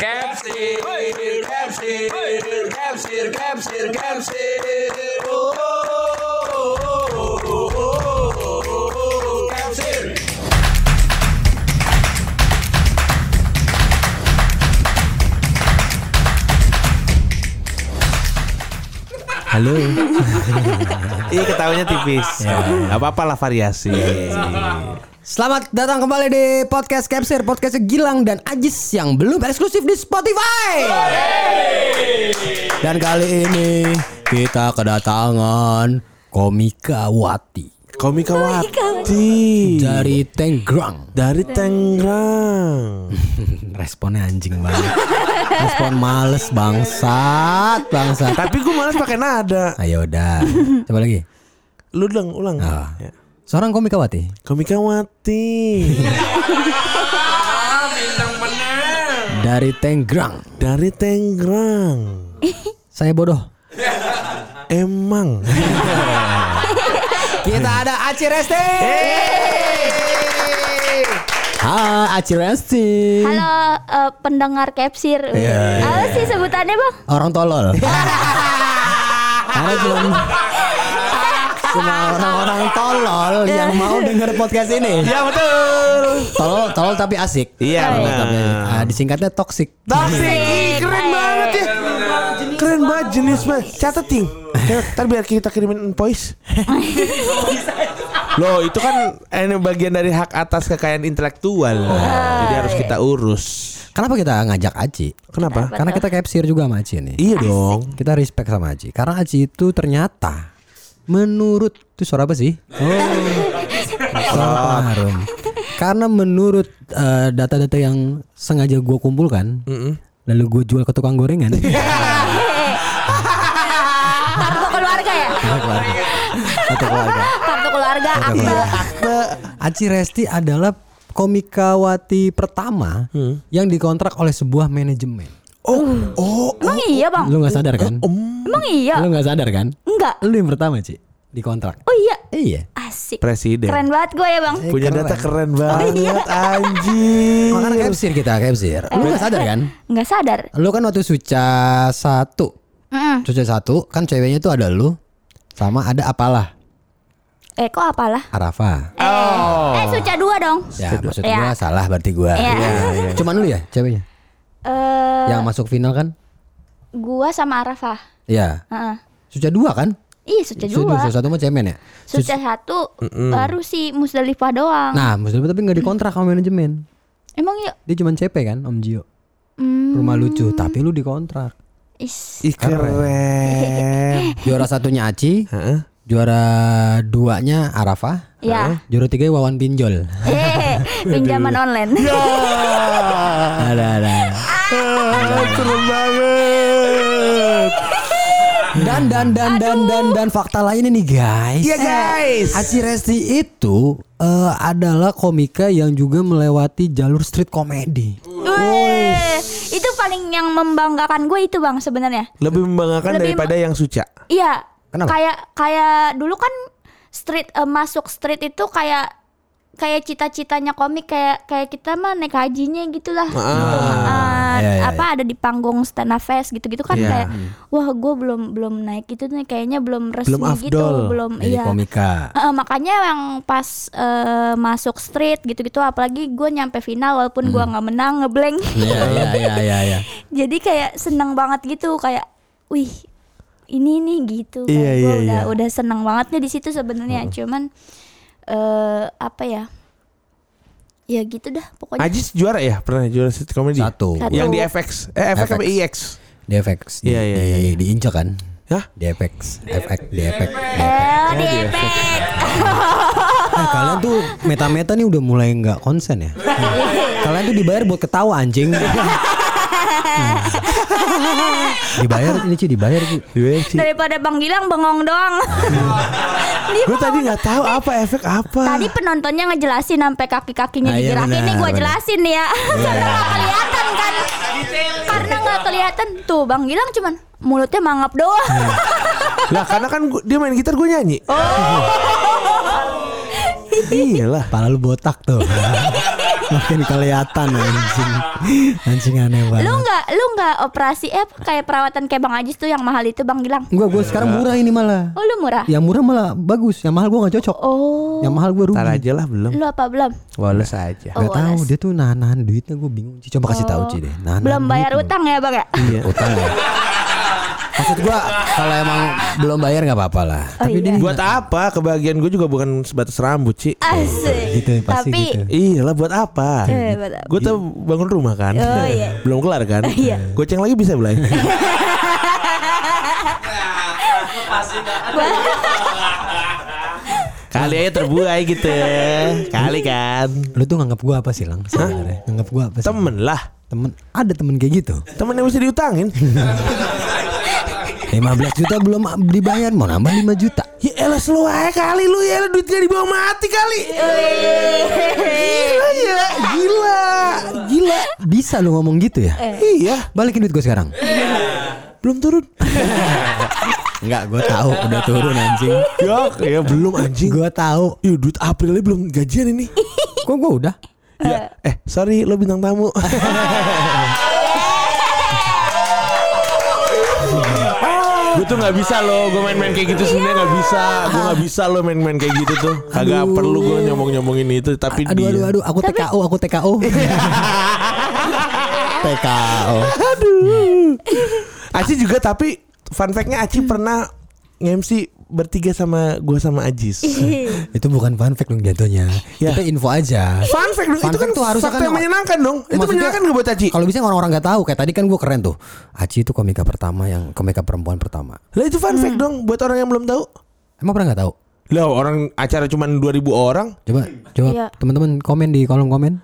Capsir, capsir, capsir, capsir, capsir. Oh, oh, capsir. Halo. Iya ketawanya tipis. Ya, nggak apa-apa lah variasi. Selamat datang kembali di podcast Capsir, podcast Gilang dan Ajis yang belum eksklusif di Spotify. Dan kali ini kita kedatangan Komika Wati Komika Wati dari Tenggrang. dari Tangerang. Responnya anjing banget. Respon males bangsat, bangsat. Tapi gue malas pakai nada. Ayo udah. Coba lagi. Lu ulang, ulang. Ah. Ya. Seorang Komika Wati Komika Wati dari Tenggrang. dari Tangerang. Saya bodoh. Emang. Kita ada Aci Resti. Hai Aci Resti. Halo eh, pendengar Capsir. Iya, Apa sih sebutannya bang? Orang tolol. Karena cuma cuma orang-orang tolol yang mau denger podcast ini. Ya betul. Tolol, tolol tapi asik. Iya Tolol benar. tapi, ah, disingkatnya toxic. Toxic, Ih, keren banget ya. Keren banget jenis banget. Catat ting. Ntar biar kita kirimin voice. Loh itu kan ini bagian dari hak atas kekayaan intelektual. Jadi harus kita urus. Kenapa kita ngajak Aci? Kenapa? Karena kita capsir juga sama Aci nih. Iya dong. Kita respect sama Aci. Karena Aci itu ternyata menurut itu suara apa sih? Oh. Suara harum. Karena menurut eh, data-data yang sengaja gue kumpulkan, lalu gue jual ke tukang gorengan. Kartu keluarga ya? Satu keluarga. Kartu keluarga. Satu Akte. keluarga. Aci Resti adalah komikawati pertama yang dikontrak oleh sebuah manajemen. Oh, oh, Emang iya bang? Lu nggak sadar kan? Emang iya? Lu nggak sadar kan? Enggak. Lu yang pertama Ci dikontrak. Oh iya. Iya. Asik. presiden. Keren banget gue ya bang. Punya Keren. data keren banget anjing. Makanya capsir kita capsir. Lu nggak sadar kan? Nggak sadar. Lu kan waktu Suca satu, Mm-mm. Suca satu kan ceweknya tuh ada lu sama ada apalah Eh kok apalah? Arafa. Oh. Eh Suca dua dong. Ya maksud Iya. gua salah berarti gua. Iya. Cuman lu ya ceweknya Eh yang masuk final kan? gua sama Arafah. Iya. Heeh. Suca dua kan? Iya Suca dua. Suca satu mah cemen ya. Suca satu baru si Musdalifah doang. Nah, Muslim tapi nggak dikontrak sama manajemen. Emang iya. Dia cuma CP kan, Om Jio. Hmm, Rumah lucu, tapi lu dikontrak. is. Ih keren. Juara satunya Aci, Heeh. juara duanya Arafah, Ya. juara tiga Wawan Pinjol. Eh, pinjaman online. ada ada. Ah, Keren banget. Dan dan dan dan dan dan fakta lainnya nih guys. Iya guys. Aci Resti itu eh, adalah komika yang juga melewati jalur street comedy. Wih, itu paling yang membanggakan gue itu bang sebenarnya. Lebih membanggakan Lebih daripada yang suca. Iya. Kenapa? Kayak kayak dulu kan street eh, masuk street itu kayak kayak cita-citanya komik kayak kayak kita mah naik hajinya gitulah. Ah, Eh, iya, iya, apa ada di panggung stand up fest gitu-gitu kan Iya. kayak wah gue belum belum naik itu nih kayaknya belum resmi Belum gitu afdol. belum Jadi iya komika. Eh, makanya yang pas eh, masuk street gitu-gitu apalagi gue nyampe final walaupun gua nggak menang ngeblank Iya iya iya iya. iya. jadi kayak seneng banget gitu kayak wih ini nih gitu kayak Iya, gua iya, udah iya. udah seneng bangetnya di situ sebenarnya cuman eh apa ya ya gitu dah pokoknya Ajis juara ya pernah juara comedy. Satu. Satu. Yang di FX. Eh FX apa FX. IX? Di FX. Di, Iya, iya, di, iya. diinjak kan? Hah? Di FX. FX. Di FX. Di FX. eh di efek Eh, kalian tuh meta-meta nih udah mulai nggak konsen ya. kalian tuh dibayar buat ketawa anjing. dibayar ini sih dibayar sih. Dibayar sih. daripada bang Gilang bengong doang Gue tadi nggak tahu apa efek apa. Tadi penontonnya ngejelasin sampai kaki-kakinya Ah, iya digerakin benar, nih gue benar. jelasin nih ya. Karena nggak kelihatan kan. Karena nggak kelihatan tuh Bang Gilang cuman mulutnya mangap doang. Lah karena kan gua- dia main gitar gue nyanyi. Oh. Iyalah. Pala lu botak tuh. Makin kelihatan anjing. Anjing aneh banget. Lu nggak lu nggak operasi eh apa, kayak perawatan kayak Bang Ajis tuh yang mahal itu Bang Gilang. Gua gua sekarang murah ini malah. Oh lu murah? Yang murah malah bagus, yang mahal gua nggak cocok. Oh. Yang mahal gua rugi. Ntar aja lah belum. Lu apa belum? Wales aja. Oh, Gak tahu dia tuh nahan-nahan duitnya gue bingung Ci. Coba kasih tahu Ci deh. Nahan belum bayar utang ya Bang ya? Iya. Utang ya. Maksud gua kalau emang belum bayar nggak apa-apa lah. Oh, Tapi iya. Buat apa? Kebahagiaan gue juga bukan sebatas rambut, Ci. Asik. gitu pasti Tapi gitu. Iya lah buat apa? Eh? Gue tuh bangun rumah kan. Oh, iya. Belum kelar kan? Iya. Goceng lagi bisa belai. Kali aja terbuai gitu. Kali kan. Lu tuh nganggap gua apa sih lang sebenarnya? Nganggap gua apa sih? Temen lah. Temen ada temen kayak gitu. Temen yang mesti diutangin. 15 juta belum dibayar mau nambah 5 juta. ya elah slow aja kali lu ya duitnya dibawa mati kali. Gila ya, gila. Gila. Bisa lu ngomong gitu ya? Iya, Balikin duit gua sekarang. belum turun. Enggak, gua tahu udah turun anjing. ya, ya belum anjing. Gua tahu. Ih, duit April aja belum gajian ini. Kok gua udah? ya, eh sorry lo bintang tamu. gue tuh nggak bisa lo gue main-main kayak gitu sebenarnya nggak bisa. Gue nggak bisa lo main-main kayak gitu tuh. Kagak perlu gue nyomong-nyomongin itu tapi Aduh dia. aduh aduh, aku TKO, aku TKO. TKO. Aci juga tapi fun fact-nya Aci pernah nge-MC bertiga sama gue sama Ajis Itu bukan fun fact dong jatuhnya. Ya. Kita info aja. fun fact dong Fun itu kan fact tuh harusnya fakta kan menyenangkan dong itu Maksudnya- menyenangkan gak buat Aci Kalau bisa orang-orang nggak tahu kayak tadi kan gue keren tuh. Aci itu komika pertama yang komika perempuan pertama. lah itu fun fact dong buat orang yang belum tahu Emang pernah nggak tahu? lah orang acara cuma 2000 orang Coba coba Iya. teman-teman komen di kolom komen.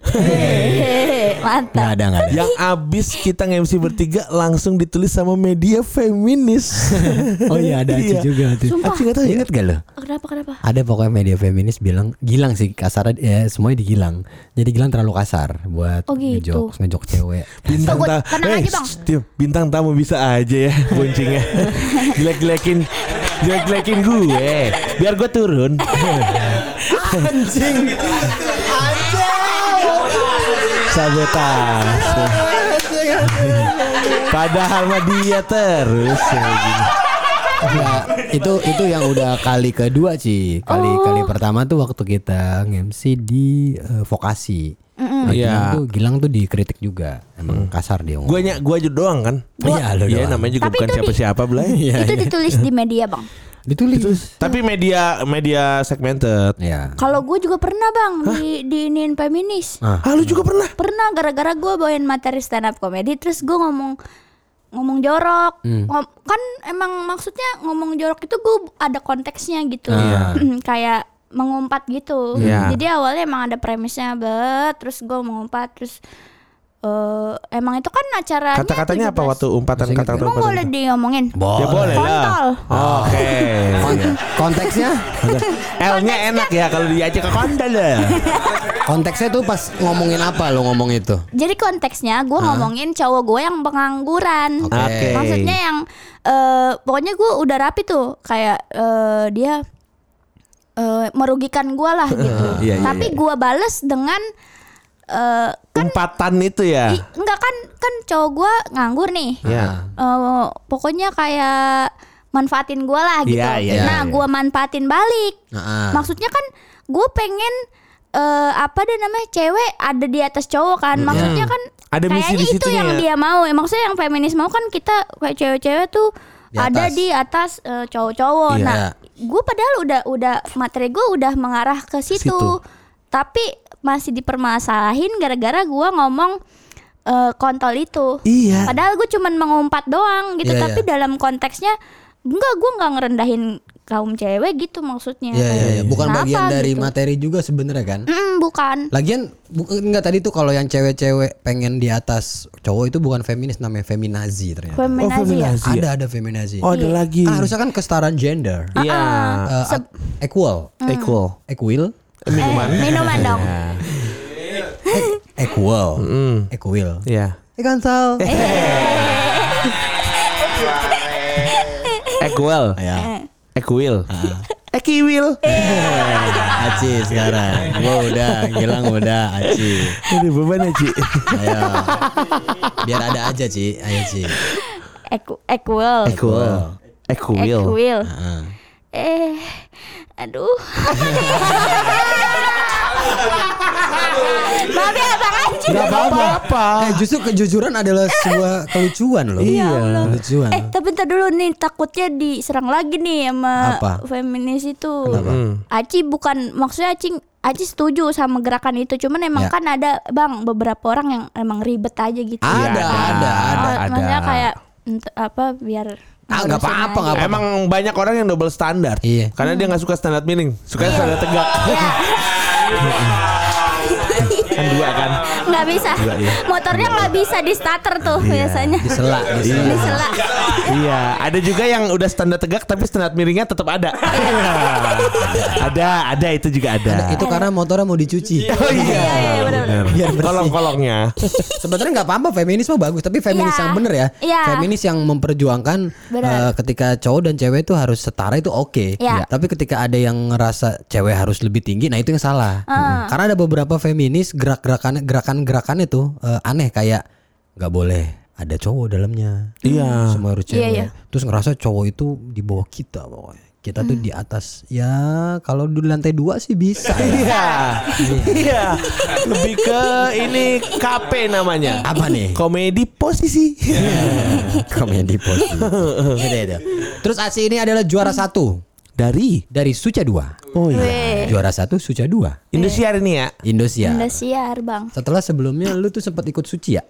Mantap. ada nggak ada. yang abis kita nge-MC bertiga langsung ditulis sama media feminis. Oh iya ada Aci Iya. juga tuh. Sumpah. Aci nggak tahu ya? Ingat gak lo? Kenapa kenapa? Ada pokoknya media feminis bilang Gilang sih kasar ya semuanya digilang. Jadi Gilang terlalu kasar buat Oh, gitu. ngejok ngejok cewek. Bintang tamu, tenang aja, Bang. bintang tamu bisa aja ya boncengnya. Jelek-jelekin, jelek-jelekin gue, biar gue turun. Anjing. Sabotase. Padahal mah dia terus. ya. Nah, itu itu yang udah kali kedua sih. Kali Oh. kali pertama tuh waktu kita nge-MC di eh, vokasi. Nah, Iya. Gilang tuh Gilang tuh dikritik juga. Emang kasar dia ngomong. Gue nya, gue aja doang kan. Iya, lu Iya doang. namanya juga Tapi bukan siapa-siapa belai. Iya, itu iya. ditulis di media bang. Ditulis. Tapi media media segmented. Ya. Kalau gue juga pernah bang di diinin feminis. Ah. Ah lu juga pernah? Pernah gara-gara gue bawain materi stand up comedy terus gue ngomong ngomong jorok Hmm. Ngom- kan emang maksudnya ngomong jorok itu gue ada konteksnya gitu Ah. kayak mengumpat gitu Iya. jadi awalnya emang ada premisnya bet terus gue mengumpat terus eh emang itu kan acaranya Kata-katanya apa 17. waktu umpatan kata-kata Emang umpatan? boleh diomongin Ya boleh lah. Kontol. Oke. Kon- konteksnya L-nya enak ya kalau diajak ke kontol ya. konteksnya tuh pas ngomongin apa lo ngomong itu? Jadi konteksnya gue ngomongin cowok gue yang pengangguran. Oke. Oke. Maksudnya yang eh pokoknya gue udah rapi tuh kayak eh, dia eh, merugikan gue lah gitu. Iya, iya, Tapi iya. gue bales dengan Umpatan itu ya. i- enggak kan kan cowok gue nganggur nih. Ya. Eh, pokoknya kayak manfaatin gue lah gitu. Iya, iya, nah iya. gue manfaatin balik. Nah, Maksudnya kan gue pengen eh apa deh namanya cewek ada di atas cowok kan. Maksudnya kan Ada misi kayaknya di itu yang ya. dia mau. Ya, maksudnya yang feminis mau kan kita kayak cewek-cewek tuh Di ada di atas eh, cowok-cowok. Iya. Nah, gue padahal udah udah materi gue udah mengarah ke situ. Situ. Tapi masih dipermasalahin gara-gara gue ngomong eh, kontol itu. Iya. Padahal gue cuman mengumpat doang gitu, Iya, tapi iya. dalam konteksnya enggak gue nggak ngerendahin kaum cewek gitu maksudnya. Iya iya iya. Bukan Kenapa bagian dari gitu? materi juga sebenarnya kan? Mm, bukan. Lagian bu- enggak tadi tuh kalau yang cewek-cewek pengen di atas cowok itu bukan feminis namanya feminazi ternyata. Feminazi ya. feminazi. Ada ada feminazi. Oh ada lagi. Kan harusnya kan kesetaraan gender. Iya. Eh, Seb- equal. Equal. Equal. Minuman. Eh, minuman dong. Equal. Mm. Equal. Iya. Eh Kansal. Equal. Ya. Equal. Ekiwil. Aci sekarang. Gua udah, Gilang udah, Aci. Ini beban ya, Ci. Ayo. Biar ada aja, Ci. Ayo, Ci. Equal. Ekwil. Ekwil. Equal. Heeh. Eh, aduh. Maaf ya Bang Anji. Gak apa-apa. Eh, justru kejujuran adalah sebuah kelucuan loh. Ya Allah. Kelucuan. Eh, tapi ntar dulu nih takutnya diserang lagi nih sama Apa? feminis itu. Kenapa? Aci bukan maksudnya Aci Aci setuju sama gerakan itu, cuman emang Ya. kan ada Bang beberapa orang yang emang ribet aja gitu. Ada, Iya, ada, ada. Ah, ada. Maksudnya kayak apa biar Ah, nggak apa-apa, nggak apa-apa. Emang banyak orang yang double standar. Iya. Karena dia nggak suka standar miring, suka standar tegak. Yeah. Kan dua kan. nggak bisa iya. motornya nggak bisa di starter tuh biasanya Disela, disela. disela iya, ada juga yang udah standar tegak tapi standar miringnya tetap ada. ada, ada itu juga ada. Itu karena motornya mau dicuci. Oh iya, iya, benar. Biar bersih. Kolong-kolongnya. Sebenarnya nggak apa-apa feminis mah bagus, tapi feminis Iya. yang bener ya. Iya. Feminis yang memperjuangkan eh, ketika cowok dan cewek itu harus setara itu oke. Iya. Tapi ketika ada yang ngerasa cewek harus lebih tinggi, nah itu yang salah. Ah. Karena ada beberapa feminis gerak-gerakan gerakan-gerakan itu eh, aneh kayak nggak boleh ada cowok dalamnya. Iya. Semua harus Iya, cewek. iya. Terus ngerasa cowok itu di bawah kita pokoknya. Kita tuh di atas. Ya kalau di lantai dua sih bisa. Iya. Iya. Lebih ke ini KP namanya. Apa nih? Komedi posisi. Komedi posisi. Terus Aci ini adalah juara satu Dari dari Suca 2. Oh iya. Weh, Juara satu Suca 2. Indosiar ini ya. Indonesia. Indosiar bang Setelah sebelumnya lu tuh sempat ikut Suci ya?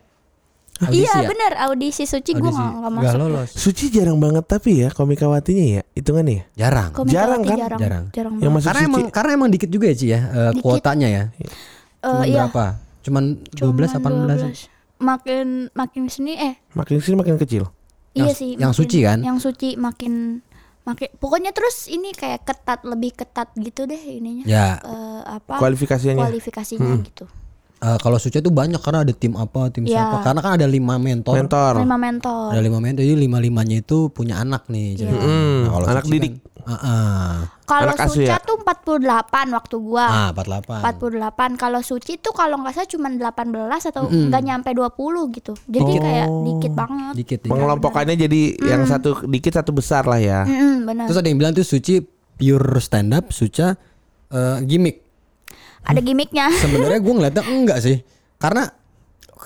iya ya? bener audisi suci gue Audisi. nggak nggak Nggak masuk lolos. Suci jarang banget tapi ya komikawatinya ya. Hitungannya ya. Jarang. Komikawati Jarang kan? jarang Jarang. jarang, Yang masuk Karena Suci. emang karena emang dikit juga ya Ci ya eh, Dikit. kuotanya ya. Eh, Cuman iya berapa? Cuman 12 Cuman 18. 12. makin makin sini eh Makin sini makin kecil. iya Yang- sih yang makin- suci kan? yang suci makin makin pokoknya terus ini kayak ketat lebih ketat gitu deh ininya. Ya, Eh, apa? Kualifikasinya. kualifikasinya gitu eh, kalau Suci itu banyak karena ada tim apa, tim Ya. siapa. Karena kan ada lima mentor. Mentor. lima mentor Ada lima mentor, jadi lima limanya itu punya anak nih. Jadi, Hmm, kalau anak Suci didik. Kan, Ah, ah. kalau suca ya? tuh 48 waktu gua ah, 48. 48 kalau suci tuh kalau nggak salah cuma 18 atau nggak nyampe 20 gitu jadi kayak dikit banget Dikit. dikit. Pengelompokannya jadi yang satu dikit satu besar lah ya. Mm-mm, benar Terus ada yang bilang tuh Suci pure stand up, Suca eh, gimmick. Ada gimmicknya Sebenarnya gue ngeliatnya enggak sih. Karena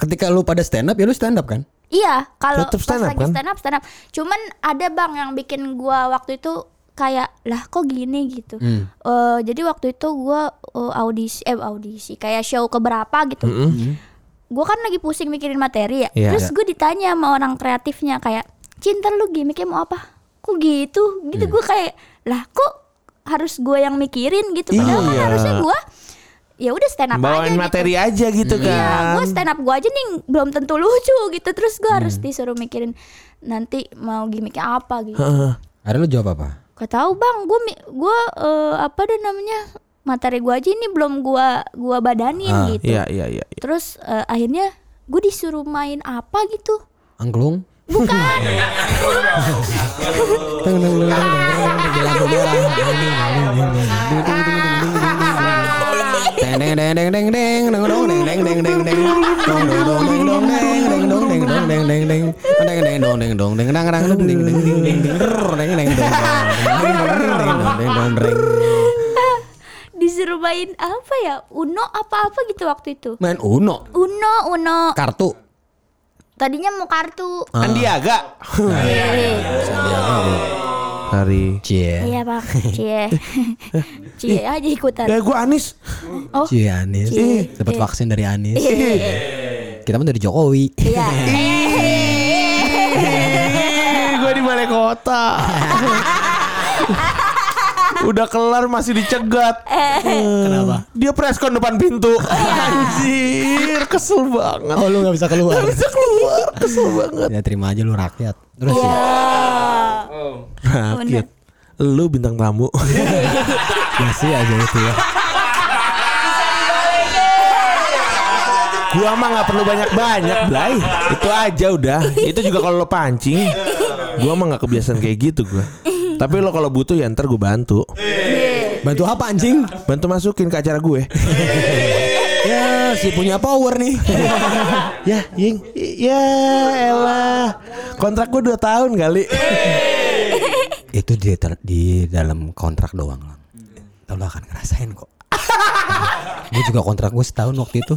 ketika lu pada stand up ya lu stand up kan? Iya, kalau pas stand up, lagi kan? stand up stand up. Cuman ada bang yang bikin gua waktu itu kayak lah kok gini gitu. Hmm. Eh, jadi waktu itu gua eh, audisi eh audisi kayak show keberapa gitu. Gua kan lagi pusing mikirin materi ya. Iya. Terus gue ditanya sama orang kreatifnya kayak, "Cinta lu gimmicknya mau apa?" Kok gitu? Gitu Hmm. gua kayak, "Lah kok harus gua yang mikirin gitu?" Padahal kan Iya. harusnya gua ya udah stand up aja Bawain gitu. materi aja gitu Iya, kan. gue stand up gue aja nih belum tentu lucu gitu. Terus gue harus Hmm. disuruh mikirin nanti mau gimmicknya apa gitu. Heeh. Ada lu jawab apa? Gak tahu bang, gue gue eh, apa deh namanya materi gue aja ini belum gue gua badanin Ah, gitu. Iya iya iya. Terus eh, akhirnya gue disuruh main apa gitu. Angklung? Bukan, teng, teng, teng, teng, teng, teng, di lampu merah. Deng, deng, deng, deng, deng, deng, deng, dong, deng, deng, deng, deng, deng. Dong, dong, dong, deng, dong, deng, deng, dong, deng, dong, deng, deng, deng. Deng, deng, dong, deng, dong, deng, dang, dang, dong, deng, deng, deng, deng, deng, rrr, deng, deng, dong, dong, deng, deng, deng, dong, deng, dong, deng. disuruh main apa ya? Uno apa apa gitu waktu itu. Main Uno, Uno, Uno. kartu. Tadinya mau kartu. Andiaga. Eh, Hari. Cie. Iya bang, cie, cie aja ikutan. Ya gue Anis. Oh, Cie Anis. Cie. Dapat vaksin dari Anis. iya. Kita mah dari Jokowi. Iya. gue di balai kota. Udah kelar masih dicegat. Kenapa? Dia preskon depan pintu. Anjir, kesel banget. Oh lu gak bisa keluar. Bisa keluar, kesel banget. Ya terima aja lu rakyat. Terus Iya. Ya, Rakyat. Lu bintang tamu. masih aja itu ya. gua mah nggak perlu banyak-banyak, Blay. Itu aja udah. Itu juga kalau lo pancing. Gua mah nggak kebiasaan kayak gitu gua. Tapi lo kalau butuh ya ntar gue bantu. Bantu apa anjing? Bantu masukin ke acara gue. ya, si punya power nih. ya, Ying. Ya elah. Kontrak gue 2 tahun kali. Itu di, ter- di dalam kontrak doang lang. Ntar lo akan ngerasain kok. gue juga kontrak gue setahun waktu itu.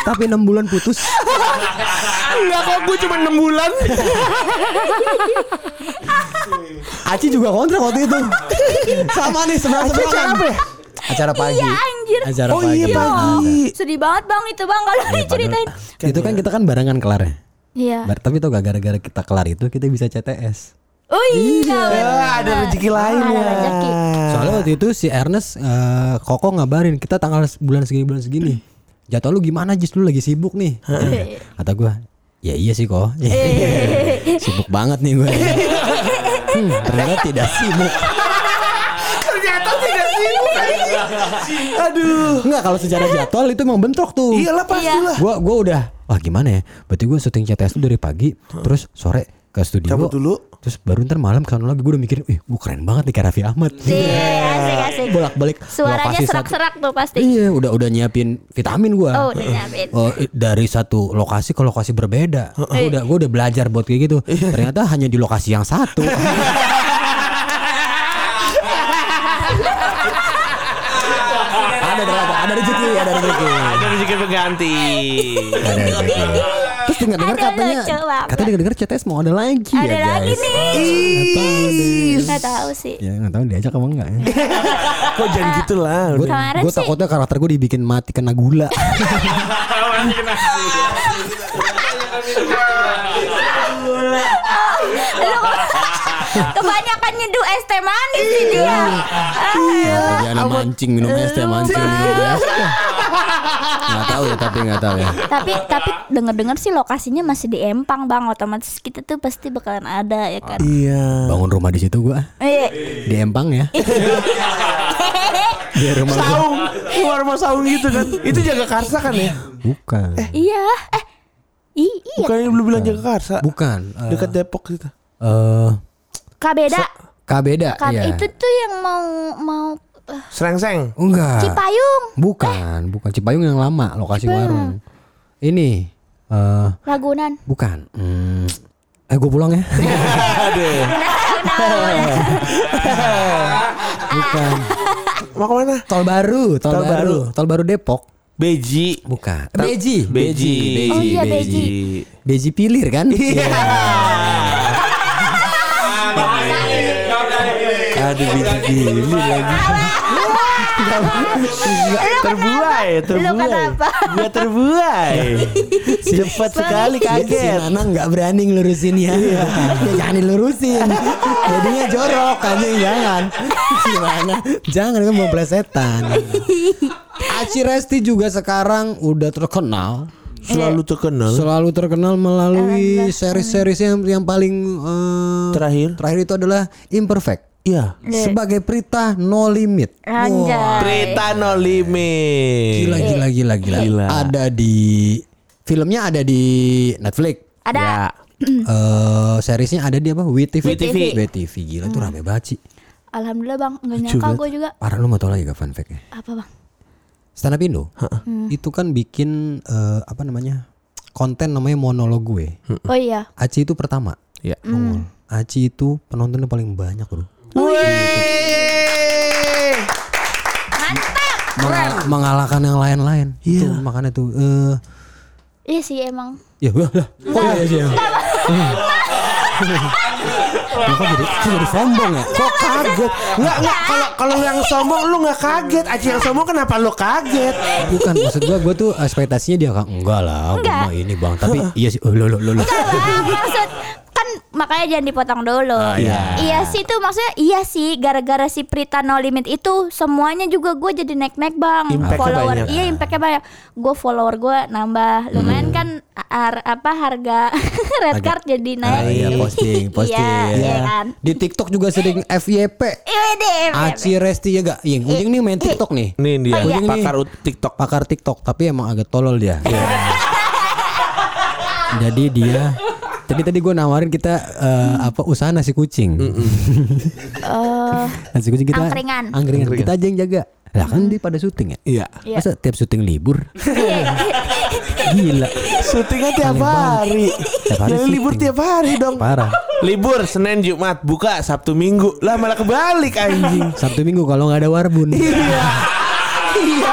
Tapi enam bulan putus. Enggak kok gue cuma 6 bulan. Aci juga kontrak waktu itu. Sama nih sebenarnya Aci acara apa ya? Acara pagi. Iya anjir. Acara Oh pagi. iya pagi. Sedih banget bang itu bang kalau diceritain. Itu kan kita kan barengan kelarnya. Iya. Bar- Tapi tau gak gara-gara kita kelar itu kita bisa CTS. Oh iya. Ya, ada rezeki lain Ada ya. rezeki. Soalnya waktu itu si Ernest eh, Koko ngabarin kita tanggal bulan segini bulan segini. Jatuh lu gimana Jis lu lagi sibuk nih. Kata gua, ya iya sih kok. sibuk banget nih gue. hmm, ternyata tidak sibuk. Ternyata tidak sibuk. Aduh. Enggak kalau secara jadwal itu emang bentrok tuh. Iyalah pasti lah. Gua gua udah wah gimana ya? Berarti gue syuting CTS tuh dari pagi terus sore ke studio. Cabut dulu. Terus baru ntar malam ke sana lagi gue udah mikirin, ih gue keren banget nih kayak Raffi Ahmad. Iya, asik asik. Bolak-balik. Suaranya lokasi satu- serak-serak tuh pasti. Iya, udah udah nyiapin vitamin gua. Oh udah nyiapin. Oh, dari satu lokasi ke lokasi berbeda. Gua udah gua udah belajar buat kayak gitu. Iya. Ternyata hanya di lokasi yang satu. ada, ada, ada, ada rezeki, ada rezeki. Ada rezeki berganti. Ada rezeki. Terus dengar dengar katanya, katanya dengar dengar CTS mau ada lagi Ada ya lagi guys. nih. Nggak tahu deh. Nggak tahu sih. Ya nggak tahu diajak apa enggak ya. Kok jangan gitu lah. Gue takutnya karakter gue dibikin mati kena gula. Lu kebanyakan nyeduh es teh manis sih dia. Iya, anak mancing minum es teh mancing minum es teh. Nggak tahu ya tapi nggak tahu ya. tapi tapi denger-dengar sih lokasinya masih di Empang bang otomatis kita tuh pasti bakalan ada ya kan Iya. Bangun rumah di situ gua Iya. di Empang ya. Di rumah. Saung. Keluar rumah saung gitu kan. Itu jaga karsa kan ya? Bukan. iya eh i- iya Bukan yang belum bilang jaga karsa. Bukan. eh, Dekat Depok gitu. eh kak beda Kak beda Kak, iya. itu tuh yang mau mau eh, Serengseng. Enggak. Cipayung Bukan, bukan Cipayung yang lama lokasi warung. Ini eh Ragunan bukan. Hmm, eh gue pulang ya. Aduh. bukan. Mau ke mana? Tol baru, tol, Tol baru. baru. Tol baru Depok. Beji. Bukan. Ta- Beji. Beji. Oh iya, Beji. Beji pilir kan? Iya. Aduh biji gini lagi. terbuai, terbuai. Gua terbuai. Cepat sekali Si kaget. Nana nggak berani ngelurusin ya. ya jangan dilurusin. Jadinya jorok aja jangan. Gimana? Jangan kan mau plesetan. Aci Resti juga sekarang udah terkenal. Selalu terkenal. Selalu terkenal melalui seri-seri yang yang paling eh, Terakhir. terakhir itu adalah Imperfect. Iya. Sebagai Prita No Limit. Anjay Prita no limit. Gila gila gila gila. Gila. Ada di filmnya ada di Netflix. ada Ya. Eh seriesnya ada di apa? WTV. WTV. WTV gila itu rame banget sih. Alhamdulillah bang nggak nyangka gue juga Parah lu mau tau lagi gak fun fact ya? apa bang Stand up Indo itu kan bikin eh, apa namanya konten namanya monolog gue. oh iya Aci itu pertama. Ya. nongol. Aci itu penontonnya paling banyak bro. mantap Mengal- mengalahkan yang lain-lain. Itu makanya tuh. eh iya sih emang ya lah. Kok iya sih? Lu kok jadi, kok jadi sombong ya? Kok kaget? Enggak, enggak. Kalau kalau yang sombong lu nggak kaget. Aci yang sombong kenapa lu kaget? Bukan maksud gua gua tuh ekspektasinya dia kan enggak lah, mah ini Bang. Tapi iya sih, oh, lo lo lo. maksud makanya jangan dipotong dulu. iya. Iya sih itu maksudnya iya sih gara-gara si Prita No Limit itu semuanya juga gue jadi naik-naik bang. Impact-nya follower banyak. iya impactnya banyak. Gue follower gue nambah lumayan kan ar- apa harga red card jadi naik. Ah, iya posting, posting. Iya, iya kan. Di TikTok juga sering FYP. Iya deh. Aci Resti ya gak? Yang Ujing nih main TikTok nih. Nih dia Oh, iya. pakar TikTok. Pakar TikTok, tapi emang agak tolol dia. Jadi dia Tadi tadi gue nawarin kita eh, apa usaha nasi kucing. Eh, nasi kucing kita Angkringan. angkringan. Kita aja yang jaga. Lah kan dia pada syuting ya. Iya. Iya. Masa tiap syuting libur? iya. Gila. Syutingnya tiap hari. Tiap hari Jadi libur tiap hari dong. Parah. Libur Senin Jumat buka Sabtu Minggu lah malah kebalik anjing. Sabtu Minggu kalau nggak ada warbun. Iya. Iya.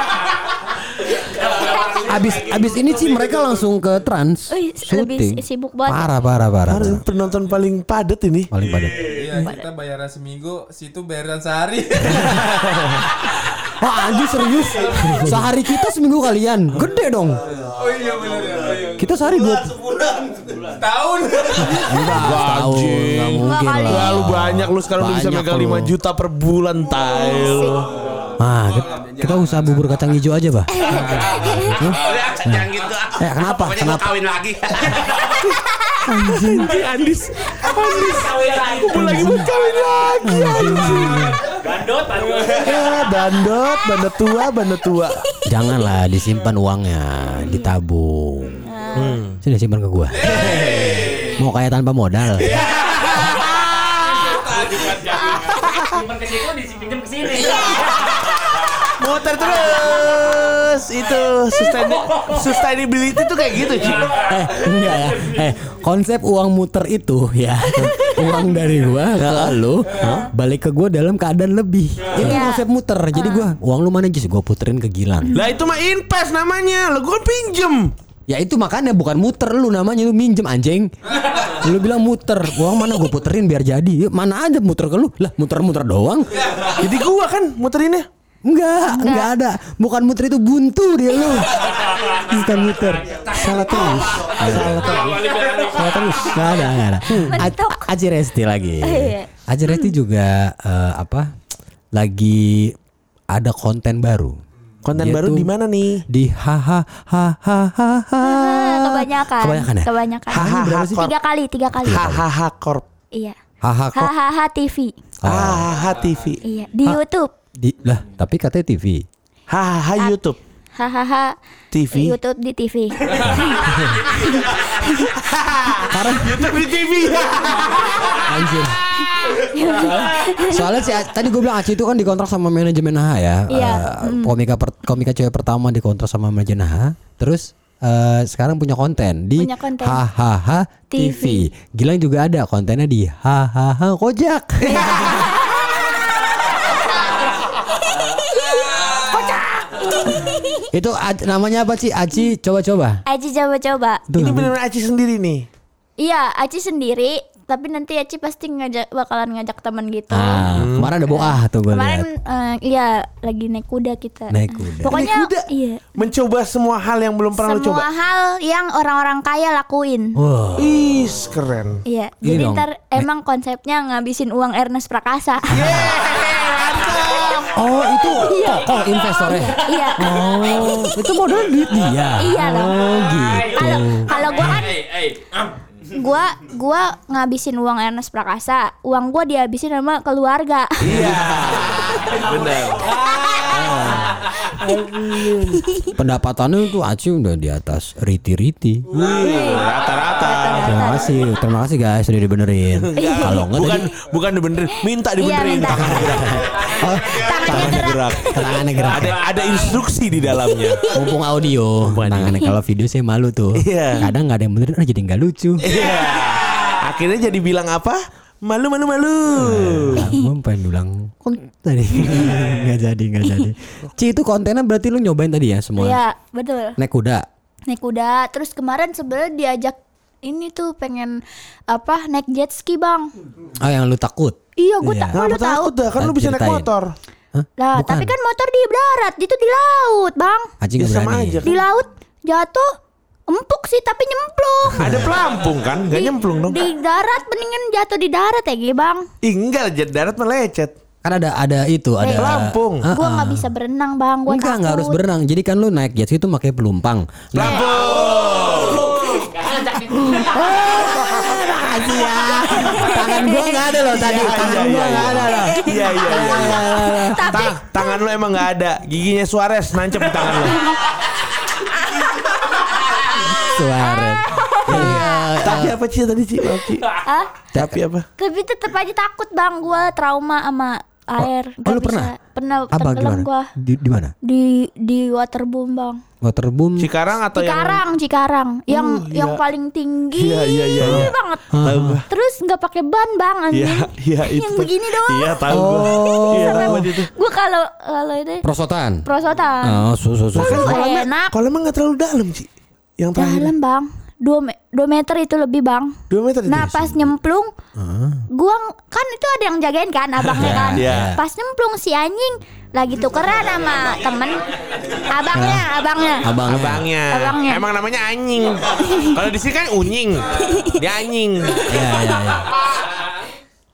Abis abis ini sih mereka langsung ke trans Wih, syuting. lebih sibuk banget. Parah parah parah. Penonton paling padat ini. Paling padat. Iya, kita bayaran seminggu, situ bayaran sehari. Wah anjing serius Sehari kita seminggu kalian Gede dong oh iya benar ya. Oh, iya. Kita sehari dua Tahun. Enggak Tahu Enggak mungkin lah lu banyak lu sekarang udah bisa Banyak megang lu. 5 juta per bulan tail. Ah, kita, kita usaha bubur kacang hijau aja, Bah. Jangan gitu. Eh, kenapa? Kenapa? kawin lagi. Anjing Andis. Andis. Gue lagi mau kawin lagi anjing. Bandot, bandot. Ya, bandot, bandot tua, bandot tua. Janganlah disimpan uangnya, ditabung. Sini simpan ke gua. Mau kayak tanpa modal. Simpan ke situ, dipinjam ke sini. Muter terus itu sustain sustainability tuh kayak gitu Ci. eh, enggak ya. Eh, konsep uang muter itu ya. uang dari gua ke lu, balik ke gua dalam keadaan lebih. Itu Iya. konsep muter. Jadi gua, uang lu mana Jis? Gua puterin ke Gilang. Lah itu mah invest namanya. Lo gue pinjem. Ya itu makanya bukan muter lu namanya lu minjem anjing. Lu bilang muter, uang mana gue puterin biar jadi. Yuk, mana aja muter ke lu. Lah muter-muter doang. Jadi gua kan muterinnya. Enggak, enggak ada. Bukan muter itu buntu dia lu. Bukan muter. Salah terus. Salah terus. Salah terus. Enggak ada, enggak ada. Mentok. Aji Resti lagi. Iya. Aji Resti juga eh, apa? Lagi ada konten baru. Konten Dia baru di mana nih? Di haha haha haha. Kebanyakan. Kebanyakan ya? Kebanyakan. Hahaha, berapa sih? Tiga kali, tiga kali. Hahaha Corp. Iya. Haha kok Hahaha TV. Hahaha TV. Iya. Di YouTube. Di lah tapi katanya TV. Hahaha YouTube. Hahaha TV. YouTube di TV. YouTube di TV. Anjir. Soalnya si A- tadi gue bilang Aci itu kan dikontrak sama manajemen AHA ya. Iya. Eh, komika per- komika cewek pertama dikontrak sama manajemen AHA. Terus eh, sekarang punya konten di Punya konten. Hahaha TV. Gilang juga ada kontennya di Hahaha Kojak. itu namanya apa sih? Aci coba-coba. Aci coba-coba. Ini benar Aci sendiri nih. Iya, Aci sendiri. Tapi nanti Aci pasti ngajak bakalan ngajak teman gitu. Ah, kemarin ada boah tuh gue. Kemarin eh, iya lagi naik kuda kita. Naik kuda. Pokoknya Naik kuda? iya. Mencoba semua hal yang belum pernah lo Semua coba. hal yang orang-orang kaya lakuin. Wah. Ih, keren. Iya. Jadi dong. ntar emang konsepnya ngabisin uang Ernest Prakasa. Oh itu kokoh investornya. iya. Oh itu modal duit dia. Iya dong. Oh gitu. Kalau kalau gua kan Hey, hey. gua gua ngabisin uang Ernest Prakasa, uang gua dihabisin sama keluarga. Iya. Benar. Pendapatannya tuh Aci udah di atas riti-riti. Rata-rata. Terima kasih, terima kasih guys sudah dibenerin. Kalau enggak Bukan tadi bukan dibenerin, minta Iya dibenerin. minta. oh, Tangannya gerak. tangannya gerak. Ada ada instruksi di dalamnya. Mumpung audio, tangannya kalau video saya malu tuh. Iya. Kadang nggak ada yang benerin, ah, jadi nggak lucu. Iya. Akhirnya jadi bilang apa? Malu malu malu. Gue pengen bilang tadi nggak jadi nggak jadi. Ci itu kontennya berarti lu nyobain tadi ya semua. Iya, betul. Naik kuda. Naik kuda, terus kemarin sebenarnya diajak ini tuh pengen apa naik jet ski bang. Oh yang lu takut. Iya, gue Iya. tak Kenapa lu tahu. takut dah? Kan lu bisa naik motor. Hah? Lah, Bukan. tapi kan motor di darat, itu di laut, bang. Aci Ya nggak sama berani. aja. Di laut jatuh, empuk sih tapi nyemplung. Ada pelampung kan? Gak Di- nyemplung dong. Di darat mendingan jatuh di darat ya, Gi, bang. Ih, enggak, jet darat melecet. Kan ada ada itu ada Pelampung. Ah, Gua ah. nggak bisa berenang, bang. Gua Enggak, enggak harus takut. berenang. Jadi kan lu naik jet ski itu pakai pelumpang. Nah, makasih ya. Tangan gua enggak ada loh tadi. Iya, Tangan iya, gua iya, enggak iya. ada loh. Iya iya iya. Tangan lu emang nggak ada. Giginya Suarez nancep di tangan lu. Suarez. Iya, Tapi apa Ci tadi Ci? Ah Tapi apa? tapi tetap aja takut bang gue trauma sama air oh, lu Nggak pernah? pernah Apa tenggelam gimana? gue Di, di mana? di di waterboom bang Waterboom. Cikarang atau yang Cikarang Cikarang yang Uh, yang iya. paling tinggi Iya, iya, iya, iya. banget tahu gua. terus nggak pakai ban bang anjing Iya, iya itu. yang begini doang Iya, tahu gua. Oh. Iya, tahu gua itu. gue kalau kalau itu Prosotan. prosotan Oh, su su su. su. Aduh, enak Kalau emang nggak terlalu dalam Ci. Yang terakhir. dalam bang dua, me- dua meter itu lebih bang Dua meter itu. Nah pas nyemplung, gua ng- kan itu ada yang jagain kan abangnya kan. Iya. Pas nyemplung si anjing lagi tukeran sama temen abangnya, abangnya. Abang. Abangnya. Abangnya. Emang namanya anjing. Kalau di sini kan unying. Dia anjing. Iya, iya, iya.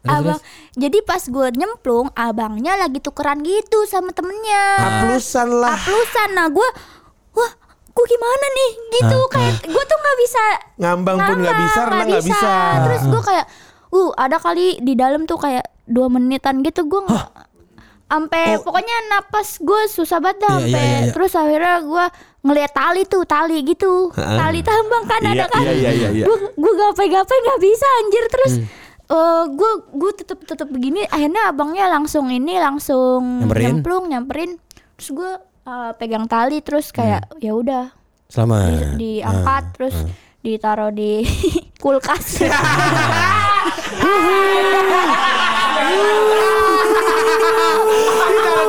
Abang. Jadi pas gue nyemplung, abangnya lagi tukeran gitu sama temennya. Haplusan lah. Haplusan. Nah gue, gue gimana nih? Gitu kayak gue tuh nggak bisa Ngambang pun nggak bisa, renang nggak bisa. Terus gue kayak, uh ada kali di dalam tuh kayak dua menitan gitu gue nggak sampai pokoknya napas gue susah banget dah Oh. Iya, sampai iya, iya, iya. terus akhirnya gue ngeliat tali tuh tali gitu tali tambang kan Iya, ada kan iya, iya, iya, iya. gue gue gapai-gapai nggak bisa anjir terus Hmm. gue gue tetep tetep begini akhirnya abangnya langsung ini langsung Nyamperin? nyemplung nyamperin terus gue uh, pegang tali terus kayak Hmm. ya udah. Selamat. di, diangkat terus ditaruh di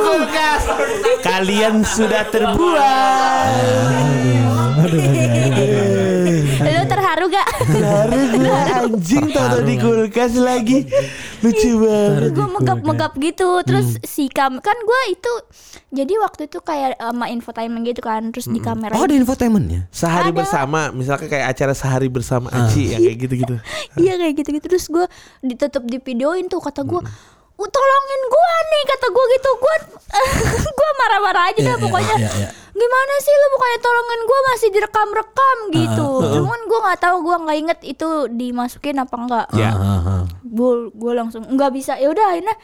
kulkas. Kalian sudah terbuat. Lu terharu gak Baru gua anjing tahu di kulkas lagi. Lucu banget. gue megap-megap gitu terus si kam kan gue itu jadi waktu itu kayak sama infotainment gitu kan terus di kamera Oh, ada infotainmentnya. Sehari Ada. bersama, misalkan kayak acara sehari bersama Aci yang kayak gitu-gitu. iya kayak gitu gitu terus gue ditutup di videoin tuh kata gue "Uh, tolongin gue nih kata gue gitu gue gue marah-marah aja Iya, dah iya, pokoknya iya, iya. Gimana sih lu? Bukannya tolongin gue masih direkam-rekam gitu. cuman gue nggak tahu gue nggak inget itu dimasukin apa enggak Ya. Ah, ah, ah. gue gue langsung nggak bisa. Ya udah akhirnya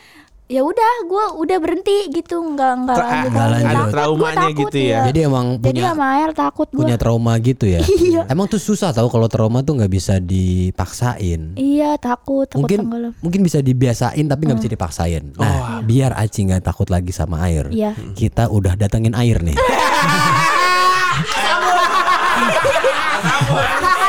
ya udah gue udah berhenti gitu nggak nggak Tra- lanjut nggak lanjut. Takut, traumanya gua takut, gitu ya. Jadi emang jadi punya sama air takut gue punya trauma gitu ya. Iya. Emang tuh susah tahu kalau trauma tuh nggak bisa dipaksain. iya takut takut Mungkin tenggelam mungkin bisa dibiasain tapi nggak bisa dipaksain. Nah, biar Aci nggak takut lagi sama air. Iya. Kita udah datengin air nih.